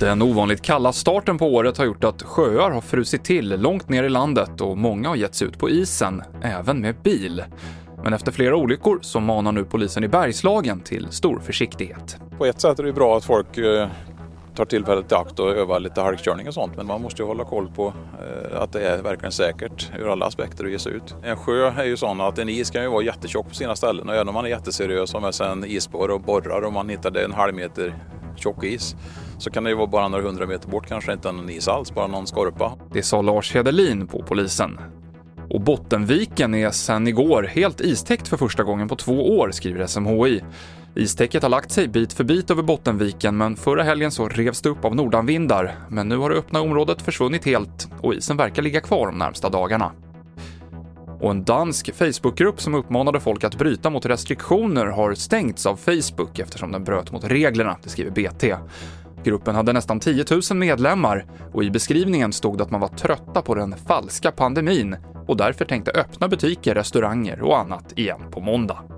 Den ovanligt kalla starten på året har gjort att sjöar har frusit till långt ner i landet och många har gett sig ut på isen, även med bil. Men efter flera olyckor så manar nu polisen i Bergslagen till stor försiktighet. På ett sätt är det bra att folk eh, tar tillfället i akt och övar lite halkkörning och sånt men man måste ju hålla koll på eh, att det är verkligen säkert ur alla aspekter att ge sig ut. En sjö är ju sån att en is kan ju vara jättetjock på sina ställen och även om man är jätteseriös och med sig en isborr och borrar och man hittar en halv meter tjock is så kan det ju vara bara några hundra meter bort kanske inte någon is alls, bara någon skorpa. Det sa Lars Hedelin på polisen. Och Bottenviken är sedan igår helt istäckt för första gången på två år, skriver SMHI. Istäcket har lagt sig bit för bit över Bottenviken, men förra helgen så revs det upp av nordanvindar. Men nu har det öppna området försvunnit helt och isen verkar ligga kvar de närmsta dagarna. Och en dansk Facebookgrupp som uppmanade folk att bryta mot restriktioner har stängts av Facebook eftersom den bröt mot reglerna, det skriver BT. Gruppen hade nästan 10 000 medlemmar och i beskrivningen stod det att man var trötta på den falska pandemin och därför tänkte öppna butiker, restauranger och annat igen på måndag.